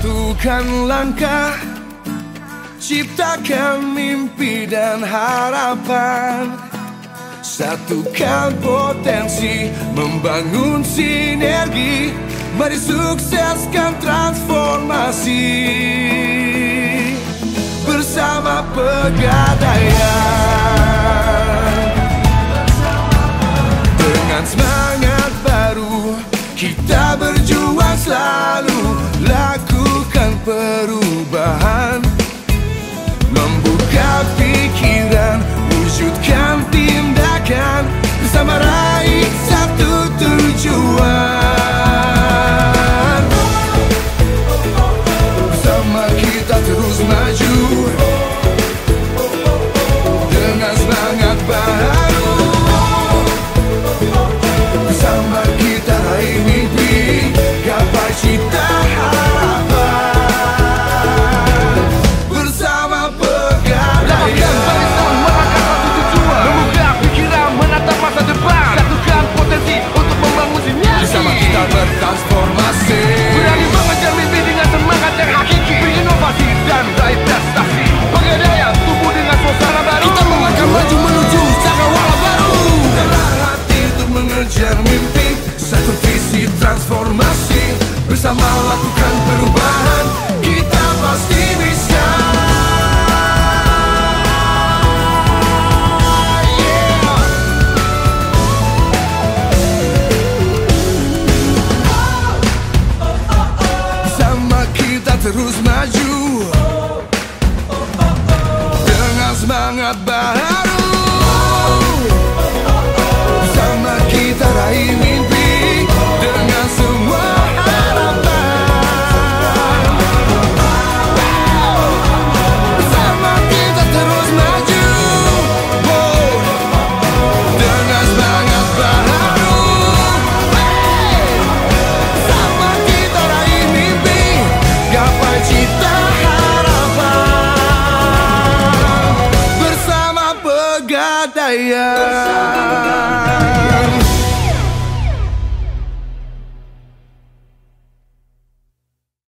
Satukan langkah Ciptakan mimpi dan harapan. Satukan potensi Membangun sinergi. Mari sukseskan transformasi. Bersama pegadaian. Dengan semangat baru Kita berjuang selalu. Lakukan perubahan. Membuka pikiran wujudkan transformasi Bersama lakukan perubahan. Kita pasti bisa. Oh, oh, oh, Sama kita terus maju. 在呀